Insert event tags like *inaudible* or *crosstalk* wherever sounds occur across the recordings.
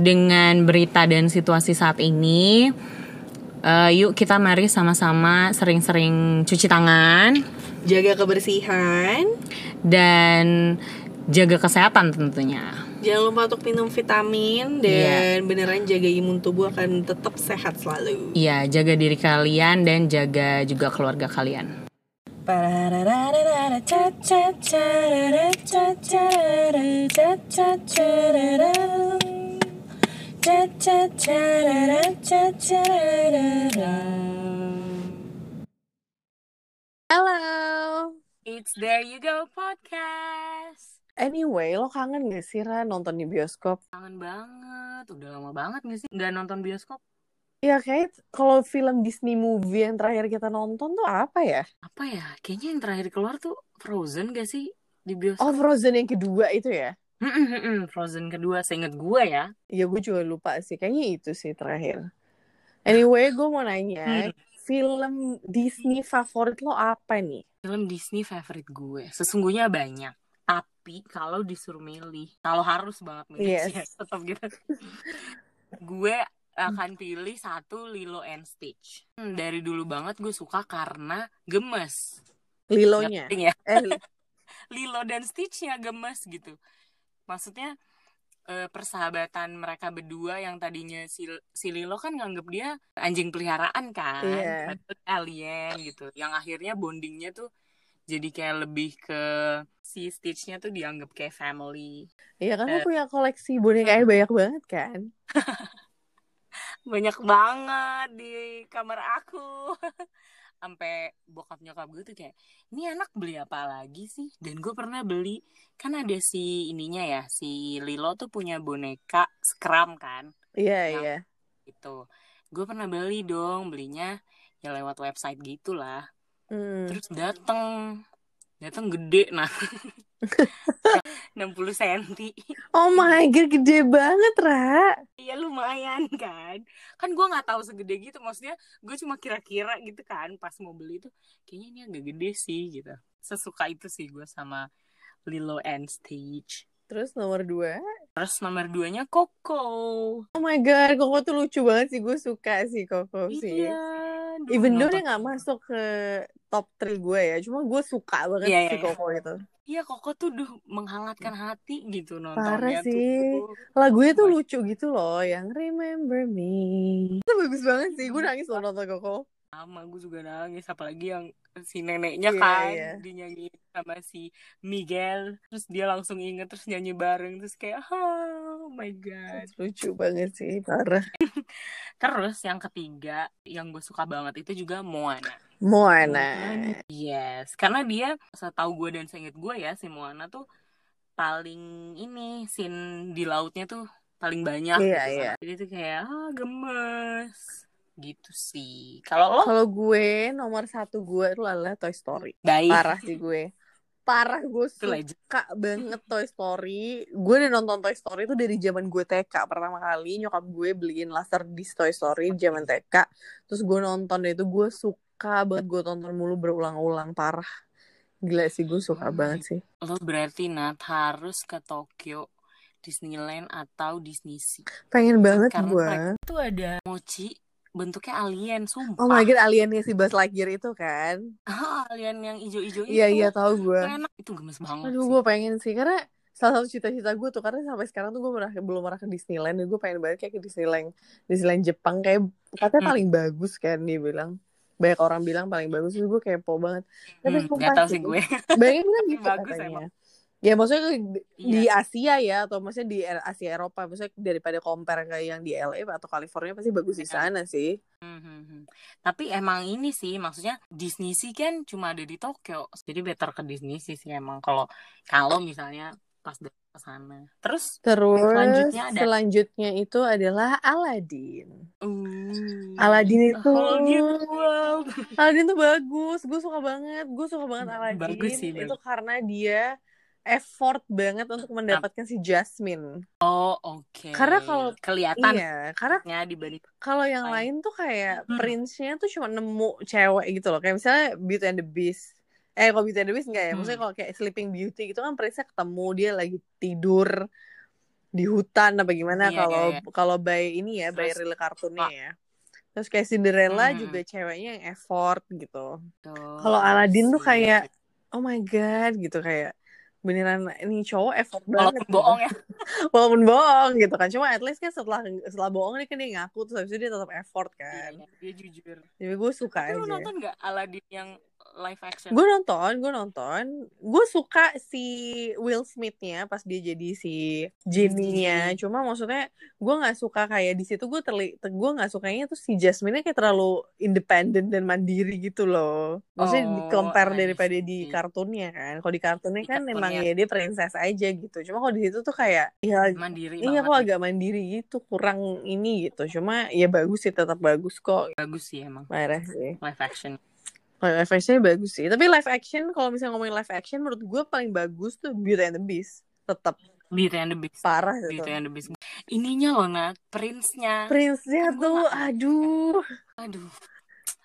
dengan berita dan situasi saat ini, uh, yuk kita mari sama-sama sering-sering cuci tangan, jaga kebersihan, dan jaga kesehatan tentunya. Jangan lupa untuk minum vitamin dan yeah. beneran jaga imun tubuh akan tetap sehat selalu. Iya, jaga diri kalian dan jaga juga keluarga kalian. Halo, it's There You Go podcast. Anyway, lo kangen gak sih Ra nonton di bioskop? Kangen banget, udah lama banget gak sih nggak nonton bioskop? Iya kayak kalau film Disney movie yang terakhir kita nonton tuh apa ya? Apa ya? Kayaknya yang terakhir keluar tuh Frozen gak sih di bioskop? Oh Frozen yang kedua itu ya? Frozen kedua, seinget gue ya. Iya gue juga lupa sih, kayaknya itu sih terakhir. Anyway, gue mau nanya, hmm. film Disney favorit lo apa nih? Film Disney favorit gue, sesungguhnya banyak tapi kalau disuruh milih kalau harus banget milih yes. ya, tetap gitu gue akan pilih satu Lilo and Stitch hmm, dari dulu banget gue suka karena gemes Lilonya ya eh, *laughs* Lilo dan Stitchnya gemes gitu maksudnya eh, persahabatan mereka berdua yang tadinya si, si Lilo kan nganggep dia anjing peliharaan kan yeah. alien gitu yang akhirnya bondingnya tuh jadi kayak lebih ke si Stitchnya tuh dianggap kayak family. Iya kan, uh, punya koleksi boneka banyak banget kan? *laughs* banyak banget di kamar aku. *laughs* Sampai bokap nyokap gue tuh kayak, ini anak beli apa lagi sih? Dan gue pernah beli, kan ada si ininya ya, si Lilo tuh punya boneka Scrum kan? Iya, yeah, iya. Yeah. Itu. Gue pernah beli dong, belinya ya lewat website gitu lah hmm. terus dateng dateng gede nah *laughs* 60 cm oh my god gede banget Ra iya lumayan kan kan gue nggak tahu segede gitu maksudnya gue cuma kira-kira gitu kan pas mau beli tuh kayaknya ini agak gede sih gitu sesuka itu sih gue sama Lilo and Stitch Terus nomor dua? Terus nomor duanya Koko. Oh my god, Koko tuh lucu banget sih. Gue suka sih Koko sih. Iya. Even though dia gak masuk ke top 3 gue ya. Cuma gue suka banget yeah, si yeah, Koko yeah. itu. Iya Koko tuh duh menghangatkan hati gitu nontonnya Parah sih. Tuh. Lagunya tuh lucu gitu loh. Yang Remember Me. Itu bagus banget sih. Gue nangis loh nonton Koko sama gue juga nangis apalagi yang si neneknya yeah, kan yeah. dinyanyi sama si Miguel terus dia langsung inget terus nyanyi bareng terus kayak oh my god. *laughs* Lucu banget sih parah. Terus yang ketiga yang gue suka banget itu juga Moana. Moana. Yes karena dia setahu gue dan seinget gue ya si Moana tuh paling ini scene di lautnya tuh paling banyak yeah, gitu yeah. jadi tuh kayak ah gemes. Gitu sih. Kalau lo? Kalau gue nomor satu gue itu adalah Toy Story. Baik. parah sih gue parah gue suka banget Toy Story. Gue udah nonton Toy Story itu dari zaman gue TK pertama kali. Nyokap gue beliin laser di Toy Story zaman TK terus gue nonton itu gue suka banget. Gue tonton mulu berulang-ulang parah. Gila sih gue suka hmm. banget sih. Lo berarti Nat harus ke Tokyo Disneyland atau Disney Sea. Pengen banget gue itu ada mochi bentuknya alien sumpah. oh my god aliennya si Buzz Lightyear itu kan? Ah *laughs* alien yang ijo-ijo itu. iya iya tahu gue enak. Itu gemes banget aduh gue pengen sih. Karena salah satu cita-cita gue tuh karena sampai sekarang tuh gue pernah belum pernah ke Disneyland dan gue pengen banget kayak ke Disneyland Disneyland Jepang. Kayak katanya hmm. paling bagus kan dia bilang. Banyak orang bilang paling bagus gue kepo banget. Tapi hmm, gak tau sih gue. banyak bilang gitu *laughs* bagus katanya. emang. Ya maksudnya iya. di Asia ya atau maksudnya di Asia Eropa maksudnya daripada compare kayak yang di LA atau California pasti bagus di iya. sana sih. Mm-hmm. Tapi emang ini sih maksudnya Disney sih kan cuma ada di Tokyo. Jadi better ke Disney sih sih emang kalau kalau misalnya pas ke sana. Terus terus selanjutnya ada selanjutnya itu adalah Aladdin. Uh, Aladdin itu Aladdin tuh bagus. Gue suka banget. Gue suka banget Aladdin. Bagus sih, bagus. Itu karena dia effort banget untuk mendapatkan si Jasmine. Oh, oke. Okay. Karena kalau kelihatan iya, karena dibanding kalau yang lain, lain tuh kayak hmm. prince-nya tuh cuma nemu cewek gitu loh. Kayak misalnya Beauty and the Beast. Eh, kalau Beauty and the Beast enggak ya? Hmm. Maksudnya kalau kayak Sleeping Beauty gitu kan prince-nya ketemu dia lagi tidur di hutan apa gimana iya, kalau iya, iya. kalau by ini ya by real kartunnya ya terus kayak Cinderella hmm. juga ceweknya yang effort gitu kalau Aladdin tuh kayak oh my god gitu kayak beneran ini cowok effort banget walaupun gitu. bohong ya. *laughs* Walaupun bohong gitu kan. Cuma at least kan setelah setelah bohong dia kan dia ngaku terus habis itu dia tetap effort kan. Iya, dia jujur. Jadi gue suka Tapi aja. lu nonton gak Aladdin yang live action. Gue nonton, gue nonton. Gue suka si Will Smith-nya pas dia jadi si Genie-nya. Cuma maksudnya gue nggak suka kayak di situ gue terli gue nggak sukanya tuh si Jasmine-nya kayak terlalu independen dan mandiri gitu loh. Maksudnya oh, di compare daripada di kartunnya kan. Kalau di kartunnya kan memang ya dia princess aja gitu. Cuma kalau di situ tuh kayak ya mandiri iya kok agak mandiri gitu, kurang ini gitu. Cuma ya bagus sih tetap bagus kok. Bagus sih emang. Parah sih. Live action. Live action bagus sih. Tapi live action kalau misalnya ngomongin live action menurut gue paling bagus tuh Beauty and the Beast. Tetap. Beauty and the Beast. Parah gitu. Beauty and the Beast. Ininya loh Nat, prince-nya. Prince-nya kan tuh aduh. Aduh.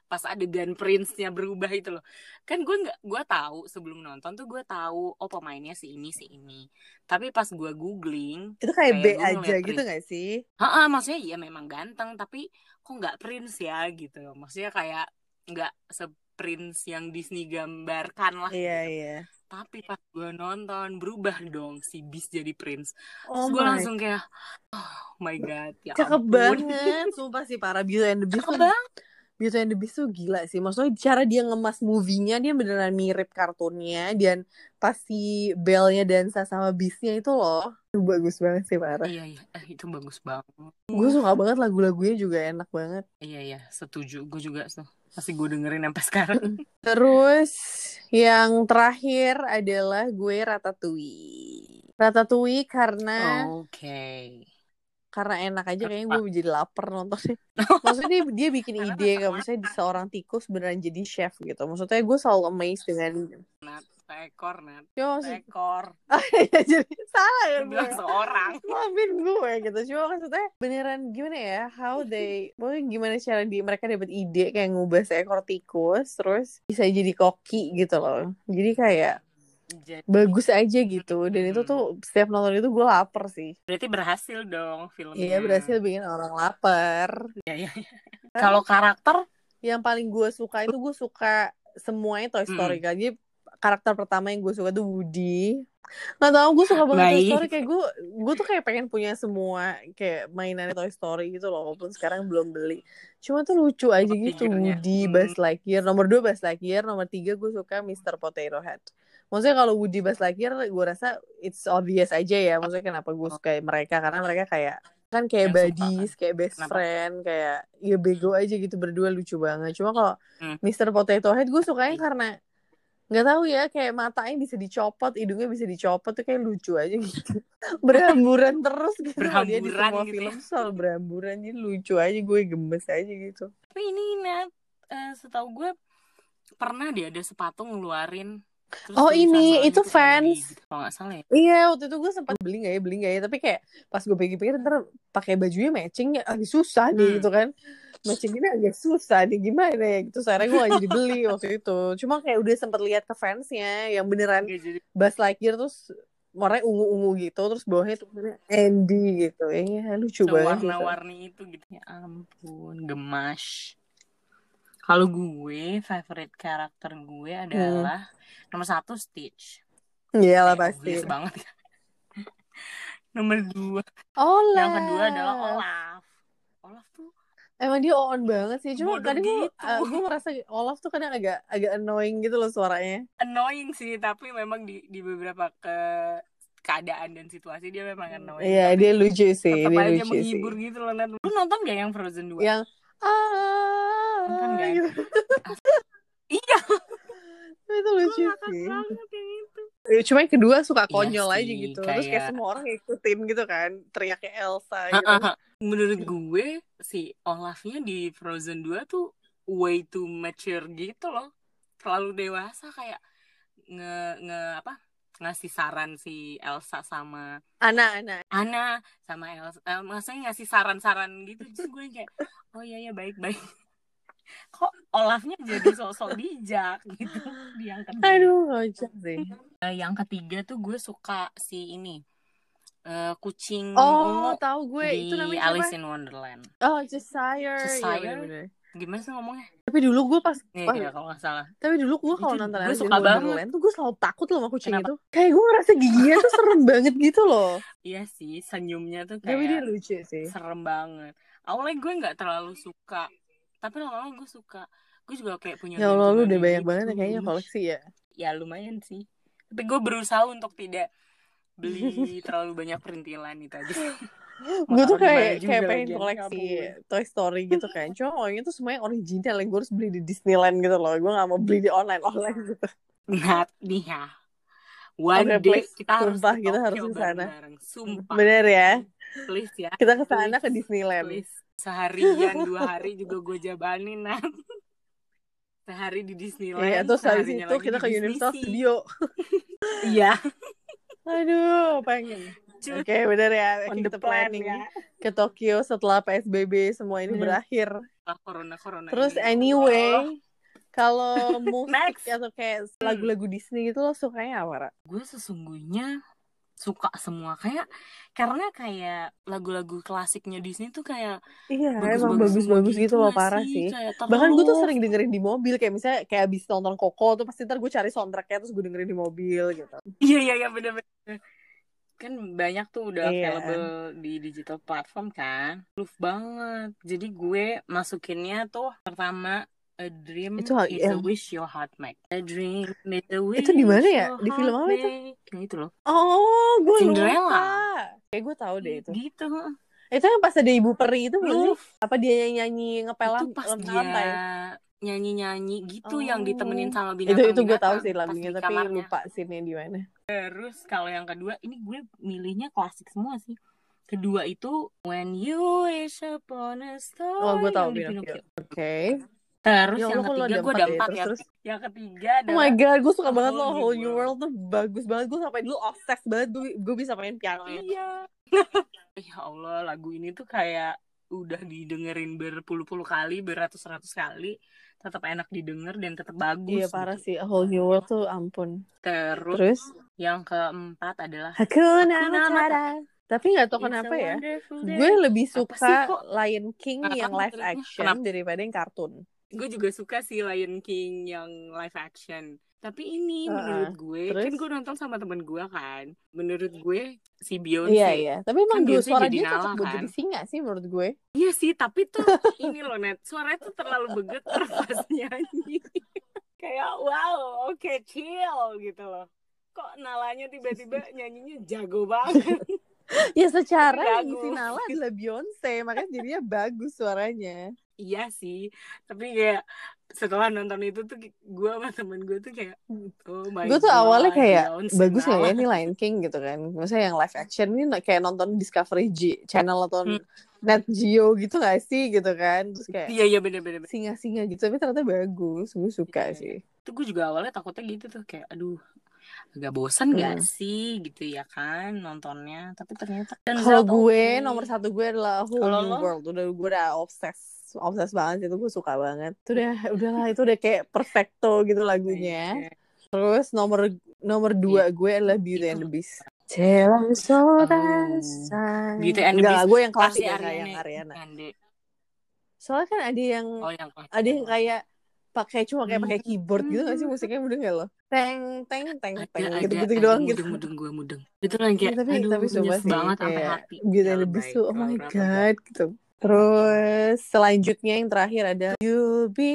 Pas adegan prince-nya berubah itu loh. Kan gue nggak gue tahu sebelum nonton tuh gue tahu oh pemainnya si ini si ini. Tapi pas gue googling itu kayak, kayak B aja gitu gak sih? Heeh, maksudnya iya memang ganteng tapi kok nggak prince ya gitu. Maksudnya kayak nggak se prince yang Disney gambarkan lah. Iya gitu. iya. Tapi pas gue nonton berubah dong si Beast jadi prince. Oh gue langsung kayak oh my god ya. Cakep ampun. banget, sumpah sih para Beauty and the Beast. Cakep banget. Beauty and the Beast tuh gila sih. Maksudnya cara dia ngemas movie-nya dia beneran mirip kartunnya dan pas si Belle-nya dansa sama Beast-nya itu loh. Itu bagus banget sih parah. Iya iya, eh, itu bagus banget. Gue suka banget lagu-lagunya juga enak banget. Iya iya, setuju. Gue juga tuh masih gue dengerin sampai sekarang. *laughs* Terus yang terakhir adalah gue Ratatouille. Ratatouille karena Oke. Okay. Karena enak aja kayaknya gue jadi lapar nontonnya. *laughs* Maksudnya dia, dia bikin ide kalau misalnya seorang tikus beneran jadi chef gitu. Maksudnya gue selalu amazed dengan seekor net Yo, seekor *laughs* ya, jadi salah ya bilang seorang. *laughs* Maafin gue gitu. Cuma maksudnya beneran gimana ya how they mungkin gimana cara di mereka dapat ide kayak ngubah seekor tikus terus bisa jadi koki gitu loh. Jadi kayak jadi, bagus aja gitu. Dan hmm. itu tuh setiap nonton itu gue lapar sih. Berarti berhasil dong filmnya. Iya berhasil bikin orang lapar. Ya, ya. kalau karakter? Yang paling gue suka itu gue suka semuanya Toy Story hmm. kan. Jadi karakter pertama yang gue suka tuh Woody Gak tau gue suka banget Toy Story kayak gue gue tuh kayak pengen punya semua kayak mainan Toy Story gitu loh walaupun sekarang belum beli cuma tuh lucu aja gitu Woody hmm. Buzz Lightyear nomor dua Buzz Lightyear nomor tiga gue suka Mr. Potato Head maksudnya kalau Woody Buzz Lightyear gue rasa it's obvious aja ya maksudnya kenapa gue suka mereka karena mereka kayak kan kayak buddies, kayak best Kenapa? friend, kayak ya bego aja gitu berdua lucu banget. Cuma kalau hmm. Mr. Potato Head gue sukanya karena nggak tahu ya kayak matanya bisa dicopot hidungnya bisa dicopot tuh kayak lucu aja gitu. *laughs* Berhamburan terus gitu berhamburan dia di semua gitu film ya? soal berhamburan jadi lucu aja gue gemes aja gitu. Tapi ini net uh, setahu gue pernah dia ada sepatu ngeluarin Terus oh ini itu gitu fans. kalau nggak salah ya. Iya waktu itu gue sempat beli nggak ya beli nggak ya tapi kayak pas gue pikir-pikir ntar pakai bajunya matching ya susah hmm. gitu kan matching ini agak susah nih gimana ya? Gitu sekarang gue gak jadi beli *laughs* waktu itu. Cuma kayak udah sempet lihat ke fansnya yang beneran jadi... Buzz Lightyear terus warnanya ungu-ungu gitu terus bawahnya tuh Andy gitu. Ya lucu so, banget warna-warni itu gitu. Ya ampun gemas. Kalau gue favorite karakter gue hmm. adalah hmm. nomor satu Stitch. Iya lah pasti. banget. *laughs* Nomor dua. Olaf. Yang kedua adalah Olaf. Olaf tuh Emang dia on banget sih, cuma kadang gitu. gue uh, gue merasa Olaf tuh kadang agak agak annoying gitu loh suaranya. Annoying sih, tapi memang di di beberapa ke keadaan dan situasi dia memang annoying. Iya, dia lucu sih, dia lucu menghibur sih. gitu loh. Lu nonton gak yang Frozen 2? Yang ah, nonton gak? Gitu. *laughs* iya. itu lucu sih. itu. Eh, cuma yang kedua suka iya konyol iya aja gitu. Kayak... Terus kayak semua orang ngikutin gitu kan, teriaknya Elsa gitu. Menurut gue si Olafnya di Frozen 2 tuh way too mature gitu loh. Terlalu dewasa kayak nge nge apa? ngasih saran si Elsa sama Ana Ana Ana sama Elsa eh, maksudnya ngasih saran-saran gitu terus gue kayak oh iya ya baik baik kok Olafnya jadi sosok bijak gitu di yang kedua. Aduh, ngocak sih. Uh, yang ketiga tuh gue suka si ini uh, kucing oh tahu gue di itu namanya Alice apa? in Wonderland oh Cheshire Cheshire ya, bener -bener. gimana sih ngomongnya tapi dulu gue pas Iya, pas- iya, kalau nggak salah tapi dulu gue kalau nonton gue Alice in suka banget. Wonderland tuh gue selalu takut loh sama kucing Kenapa? itu kayak gue ngerasa giginya tuh serem *laughs* banget gitu loh iya sih senyumnya tuh tapi dia kayak lucu sih serem banget awalnya gue nggak terlalu suka tapi lama-lama gue suka gue juga kayak punya ya Allah lu udah banyak gitu. banget ya kayaknya koleksi ya ya lumayan sih tapi gue berusaha untuk tidak beli *laughs* terlalu banyak perintilan itu aja *laughs* gue tuh kayak kayak pengen koleksi. Toy Story *laughs* gitu kan cuma orangnya tuh semuanya original yang gue harus beli di Disneyland gitu loh gue gak mau beli di online online gitu Not nih ya one Oke, day please. kita harus Sumpah, ke kita harus ke sana. bareng-bareng. sumpah bener ya please ya kita ke sana ke Disneyland please. seharian dua hari juga gue jabanin nah sehari di Disneyland Iya, terus seharinya itu kita ke Universal. Studio. *laughs* iya Aduh, pengen. Oke, bener ya. on Kita the plan planning ya ke Tokyo setelah PSBB semua ini Bener. berakhir. Corona corona Terus ini. Oh, anyway, kalau *laughs* musik atau kayak Hmm. lagu-lagu Disney gitu lo sukanya apa, gue sesungguhnya suka semua kayak karena kayak lagu-lagu klasiknya Disney tuh kayak Iya, bagus-bagus emang bagus-bagus gitu loh, nggak parah sih. Kayak Bahkan gue tuh sering dengerin di mobil kayak misalnya kayak abis nonton Koko tuh pasti ntar gue cari soundtracknya terus gue dengerin di mobil gitu. iya iya iya bener-bener kan banyak tuh udah Iya. available di digital platform kan love banget jadi gue masukinnya tuh pertama A dream Itu is a yang- wish your heart make. A dream is a wish Itu di mana ya? Di film apa itu? Yang itu loh. Oh, gue Cinderella. lupa. Kayak gue tahu deh itu. Gitu. Itu yang pas ada ibu peri itu? Love. Apa dia yang nyanyi ngepelan itu pas dia lantai? nyanyi-nyanyi gitu Oh. yang ditemenin sama Itu binatang itu gue tahu sih lagunya tapi kamarnya. lupa scene di mana. Terus kalau yang kedua ini gue milihnya klasik semua sih. Kedua itu When You Wish Upon a Star Oh, gue tahu Pinocchio. Oke. Terus Ya yang Allah, ketiga ada gue empat ada ya? empat Terus, ya. terus. Yang ketiga Oh adalah my god, gue suka banget Whole loh Whole New World. Tuh bagus banget. Gue sampai dulu obses banget gue, gue bisa main piano. Iya. *laughs* ya Allah, lagu ini tuh kayak udah didengerin berpuluh-puluh kali, beratus-ratus kali, tetap enak didengar dan tetap bagus. Iya parah gitu. sih A Whole New World tuh ampun. Terus, Terus yang keempat adalah Hakuna Hakuna Matata. Tapi nggak It's a kenapa ya. Gue lebih suka kok? Lion King yang live action Kenapa? daripada yang kartun. Gue juga suka sih Lion King yang live action. Tapi ini Ah, menurut gue, terus? kan gue nonton sama temen gue kan. Menurut gue si Beyonce. Iya iya. Tapi emang Kan Beyonce suara jadi dia cocok Nala, buat kan? jadi singa sih menurut gue. Iya sih, tapi tuh *laughs* ini loh net, suaranya tuh terlalu bergetar pas *laughs* nyanyi. Kayak wow, oke chill gitu loh. Kok nalanya tiba-tiba *laughs* nyanyinya jago banget. Ya secara yang ngisi bagus. Nala adalah Beyonce, makanya jadinya bagus suaranya. Iya sih, tapi kayak setelah nonton itu tuh gue sama temen gue tuh kayak oh my gue tuh God, awalnya kayak bagus nggak ya ini Lion King gitu kan. Maksudnya yang live action ini kayak nonton Discovery G channel atau Hmm. Net Geo gitu gak sih gitu kan. Terus kayak Iya iya bener-bener. singa-singa gitu tapi ternyata bagus. Gue suka Iya. sih. Itu gue juga awalnya takutnya gitu tuh kayak aduh agak bosan gak Hmm. sih gitu ya kan nontonnya tapi ternyata Kalau gue nomor satu gue adalah Whole New? World. Udah gue udah obses obses banget itu gue suka banget. Itu udah *laughs* udahlah itu udah kayak perfecto gitu lagunya. Terus nomor nomor dua gue adalah Beauty and the Beast. Saw the Oh. Beauty and the Enggak, Beast gue yang klasik ya, yang Ariana. Soalnya kan ada yang Oh yang ada yang kayak pakai cuma kayak pakai Hmm. keyboard gitu gak sih musiknya mudeng gak lo? Teng teng teng teng ada gitu gitu ada doang gitu. mudeng mudeng gue mudeng itu kan kayak Iya, tapi aduh tapi sih banget sampai hati Beauty and the Ya, Beast baik. tuh oh my god gitu. Terus selanjutnya yang terakhir ada You Be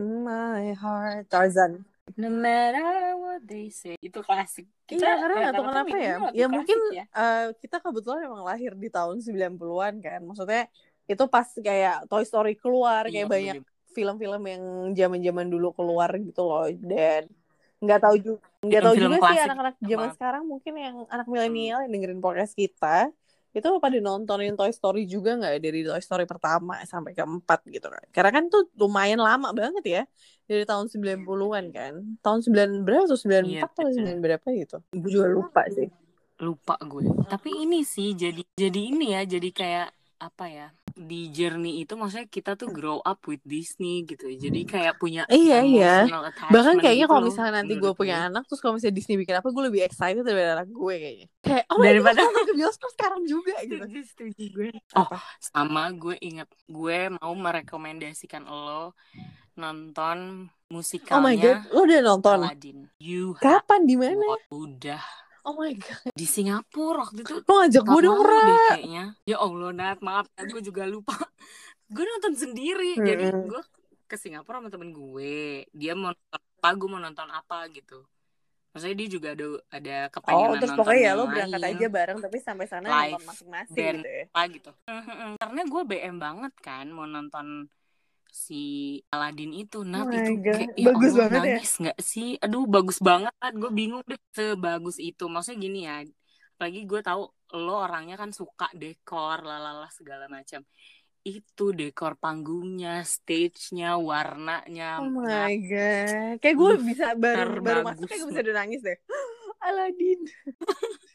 in My Heart Tarzan. no matter what they say itu klasik Iya karena nggak tahu kenapa ya. Ya mungkin ya. eh, kita kebetulan emang lahir di tahun 90-an kan. Maksudnya itu pas kayak Toy Story keluar Iya, kayak banyak film-film yang zaman-zaman dulu keluar gitu loh dan nggak tahu juga nggak tahu juga sih anak-anak zaman sekarang mungkin yang anak milenial yang dengerin podcast kita itu pada nontonin Toy Story juga nggak dari Toy Story pertama sampai keempat gitu kan. Karena kan tuh lumayan lama banget ya dari tahun 90-an kan. Tahun 9 berapa tuh? 94 Iya, atau betul. 9 berapa gitu? Gue juga lupa sih. Lupa gue. Tapi ini sih jadi jadi ini ya jadi kayak apa ya di journey itu maksudnya kita tuh grow up with Disney gitu jadi kayak punya iya iya. bahkan kayaknya gitu kalau misalnya nanti gue punya anak terus kalau misalnya Disney bikin apa gue lebih excited daripada anak gue kayaknya. Kayak oh daripada God, ke bioskop sekarang juga *laughs* gitu. Gue. Oh sama gue inget gue mau merekomendasikan lo nonton musikalnya oh my god lo udah nonton? Aladdin. You kapan? Di mana? udah Oh my god. Di Singapura waktu itu. Lo ngajak gue dong, kayaknya. Ya Allah, Nat. Maaf, gue juga lupa. *laughs* gue nonton sendiri. Hmm. Jadi gue ke Singapura sama temen gue. Dia mau nonton apa, gue mau nonton apa gitu. Maksudnya dia juga ada ada kepengenan Oh, terus pokoknya ya lo berangkat aja bareng tapi sampai sana nonton masing-masing gitu ya. Apa gitu. Karena gue BM banget kan mau nonton si Aladin itu Nat oh itu kayak ya bagus Allah, banget ya? nangis ya? nggak sih aduh bagus banget gue bingung deh sebagus itu maksudnya gini ya lagi gue tahu lo orangnya kan suka dekor lalala segala macam itu dekor panggungnya, stage-nya, warnanya. Oh my god, kayak gue bisa baru baru masuk kayak gue bisa udah nangis deh. *gasps* Aladin. *laughs*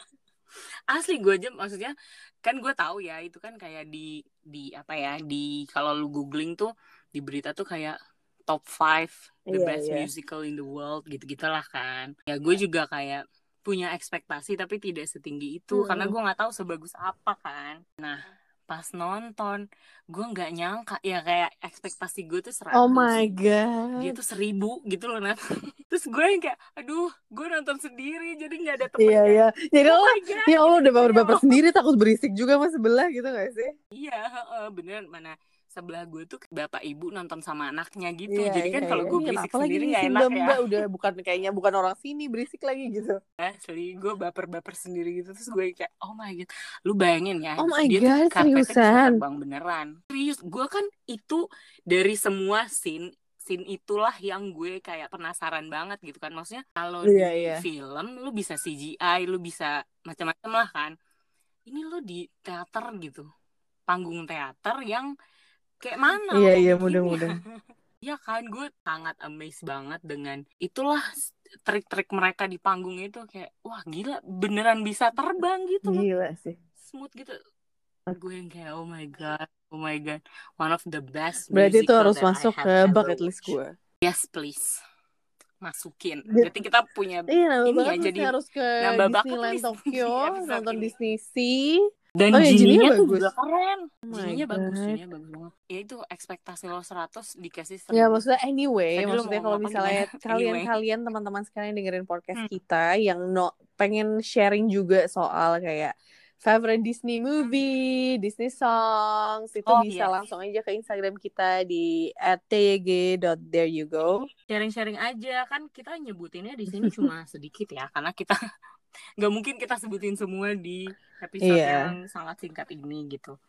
Asli gue aja maksudnya kan gue tahu ya itu kan kayak di di apa ya di kalau lu googling tuh di berita tuh kayak top five the yeah, best yeah. musical in the world gitu gitulah kan. Ya gue juga kayak punya ekspektasi tapi tidak setinggi itu mm. karena gue nggak tahu sebagus apa kan. Nah pas nonton gue nggak nyangka ya kayak ekspektasi gue tuh seratus. Oh my god. Dia tuh seribu gitu loh nat. *laughs* Terus gue yang kayak aduh gue nonton sendiri jadi nggak ada temen iya iya. Jadi oh lo ya allah udah baper baper sendiri takut berisik juga mas sebelah gitu gak sih? Iya uh, bener. Mana sebelah gue tuh bapak ibu nonton sama anaknya gitu. Yeah, jadi kan yeah, kalau yeah. gue berisik sendiri nggak enak ya. Mbak udah bukan kayaknya bukan orang sini berisik lagi gitu. Asli gue baper-baper sendiri gitu. Terus gue kayak oh my god lu bayangin ya oh my dia god seriusan? bang beneran. Serius gue kan itu dari semua scene scene itulah yang gue kayak penasaran banget gitu kan. Maksudnya kalau yeah, di yeah. film lu bisa CGI lu bisa macam-macam lah kan. Ini lu di teater gitu panggung teater yang kayak mana iya iya mudah-mudahan *laughs* Iya kan gue sangat amazed banget dengan itulah trik-trik mereka di panggung itu. Kayak wah gila beneran bisa terbang gitu gila sih. Smooth gitu. Gue yang kayak oh my god oh my god one of the best berarti itu harus masuk ke bucket list gue yes please. Masukin. Berarti kita punya iya, ini ya jadi harus ke Disneyland *laughs* Tokyo nonton Disney Sea dan oh, ya, jininya tuh juga keren. Oh jininya bagus, jininya bagus banget. Ya itu ekspektasi lo 100 dikasih 100. Ya maksudnya anyway, Tadi maksudnya kalau misalnya kalian-kalian anyway. teman-teman sekalian dengerin podcast hmm. kita yang no pengen sharing juga soal kayak favorite Disney movie, Disney songs itu oh, bisa iya. langsung aja ke Instagram kita di @tyg.thereyougo. Sharing-sharing aja kan kita nyebutinnya di sini cuma *laughs* sedikit ya karena kita *laughs* nggak mungkin kita sebutin semua di episode yeah. yang sangat singkat ini gitu.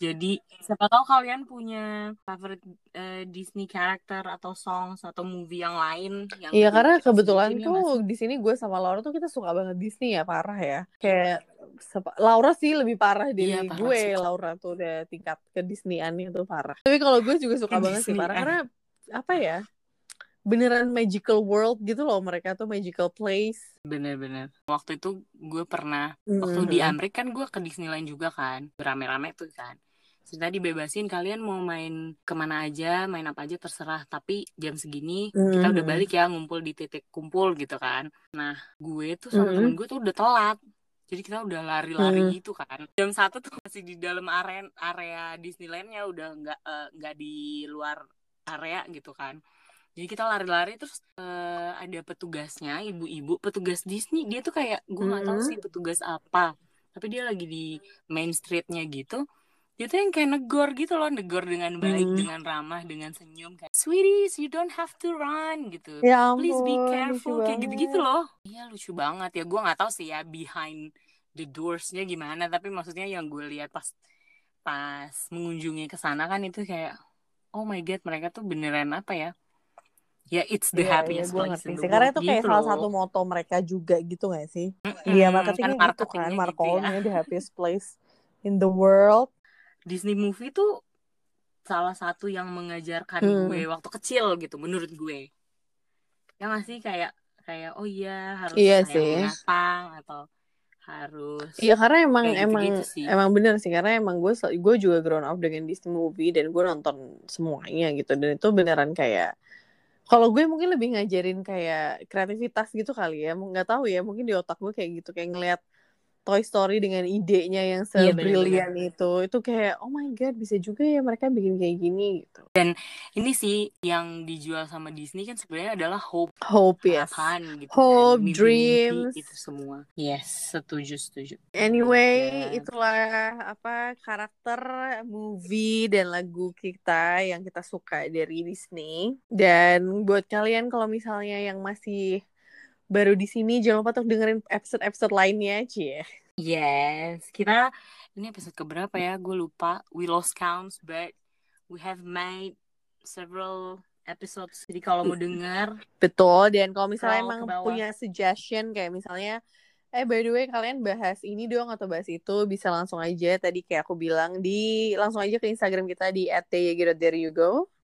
Jadi siapa tahu kalian punya favorite uh, Disney character atau songs atau movie yang lain yang Iya karena kebetulan tuh di sini gue sama Laura tuh kita suka banget Disney ya parah ya. Kayak Laura sih lebih parah dari iya, gue. Suka. Laura tuh udah tingkat ke Disneyan itu parah. Tapi kalau gue juga suka banget sih parah karena apa ya? Beneran magical world gitu loh mereka tuh magical place bener-bener waktu itu gue pernah mm-hmm. waktu di Amerika kan gue ke Disneyland juga kan berame-rame tuh kan sudah dibebasin kalian mau main ke mana aja main apa aja terserah tapi jam segini mm-hmm. kita udah balik ya ngumpul di titik kumpul gitu kan nah gue tuh sama mm-hmm. temen gue tuh udah telat jadi kita udah lari-lari hmm. gitu kan jam satu tuh masih di dalam area area Disneylandnya udah nggak eh, nggak uh, di luar area gitu kan jadi kita lari-lari terus uh, ada petugasnya ibu-ibu petugas Disney. Dia tuh kayak gue nggak tahu sih petugas apa tapi dia lagi di main streetnya gitu. Dia tuh yang kayak negor gitu loh negor dengan baik mm. dengan ramah dengan senyum kayak sweeties you don't have to run gitu. Ya ampun, please be careful kayak gitu-gitu loh. Iya lucu banget. Ya gue nggak tahu sih ya behind the doorsnya gimana tapi maksudnya yang gue lihat pas pas mengunjungi ke sana kan itu kayak oh my god mereka tuh beneran apa ya ya it's the yeah, happiest yeah, place in the world. Karena itu kayak gitu salah satu moto mereka juga gitu gak sih? Iya, mm, marketingnya kan gitu kan, marketingnya gitu ya. the happiest place in the world. Disney movie tuh salah satu yang mengajarkan hmm. gue waktu kecil gitu menurut gue. Ya gak sih kayak kayak oh iya harus iya sih. binatang atau harus iya karena emang gitu emang sih. emang bener sih karena emang gue gue juga grown up dengan Disney movie dan gue nonton semuanya gitu dan itu beneran kayak kalau gue mungkin lebih ngajarin kayak kreativitas gitu kali ya nggak tahu ya mungkin di otak gue kayak gitu kayak ngeliat Toy Story dengan idenya yang sebrilian iya, itu itu kayak oh my god bisa juga ya mereka bikin kayak gini gitu dan ini sih yang dijual sama Disney kan sebenarnya adalah hope hope ya yes. gitu hope kan. dreams itu semua yes setuju setuju anyway yeah. itulah apa karakter movie dan lagu kita yang kita suka dari Disney dan buat kalian kalau misalnya yang masih baru di sini jangan lupa untuk dengerin episode-episode lainnya cie. Yes kita ini episode keberapa ya? Gue lupa. We lost counts but we have made several episodes. Jadi kalau mau denger betul dan kalau misalnya emang punya suggestion kayak misalnya eh by the way kalian bahas ini dong atau bahas itu bisa langsung aja. Tadi kayak aku bilang di langsung aja ke Instagram kita di @tyg.there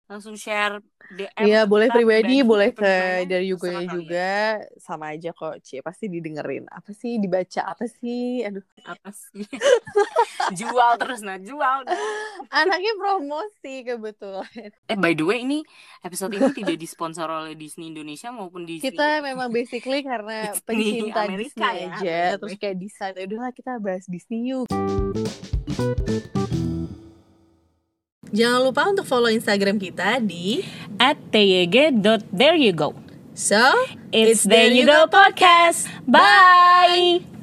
langsung share DM Iya boleh pribadi boleh ke dari Yugo ya. juga. sama aja kok Cie pasti didengerin. Apa sih dibaca apa sih? Aduh. Apa sih? *laughs* Jual terus nah jual anaknya promosi kebetulan. Eh by the way ini episode ini tidak disponsor oleh Disney Indonesia maupun Disney. Kita memang basically karena *laughs* pencinta Amerika Disney ya, aja. terus kayak decide ya udahlah kita bahas Disney yuk Jangan lupa untuk follow Instagram kita di at tyg.thereyougo. So, it's, it's There You Go Podcast. Bye!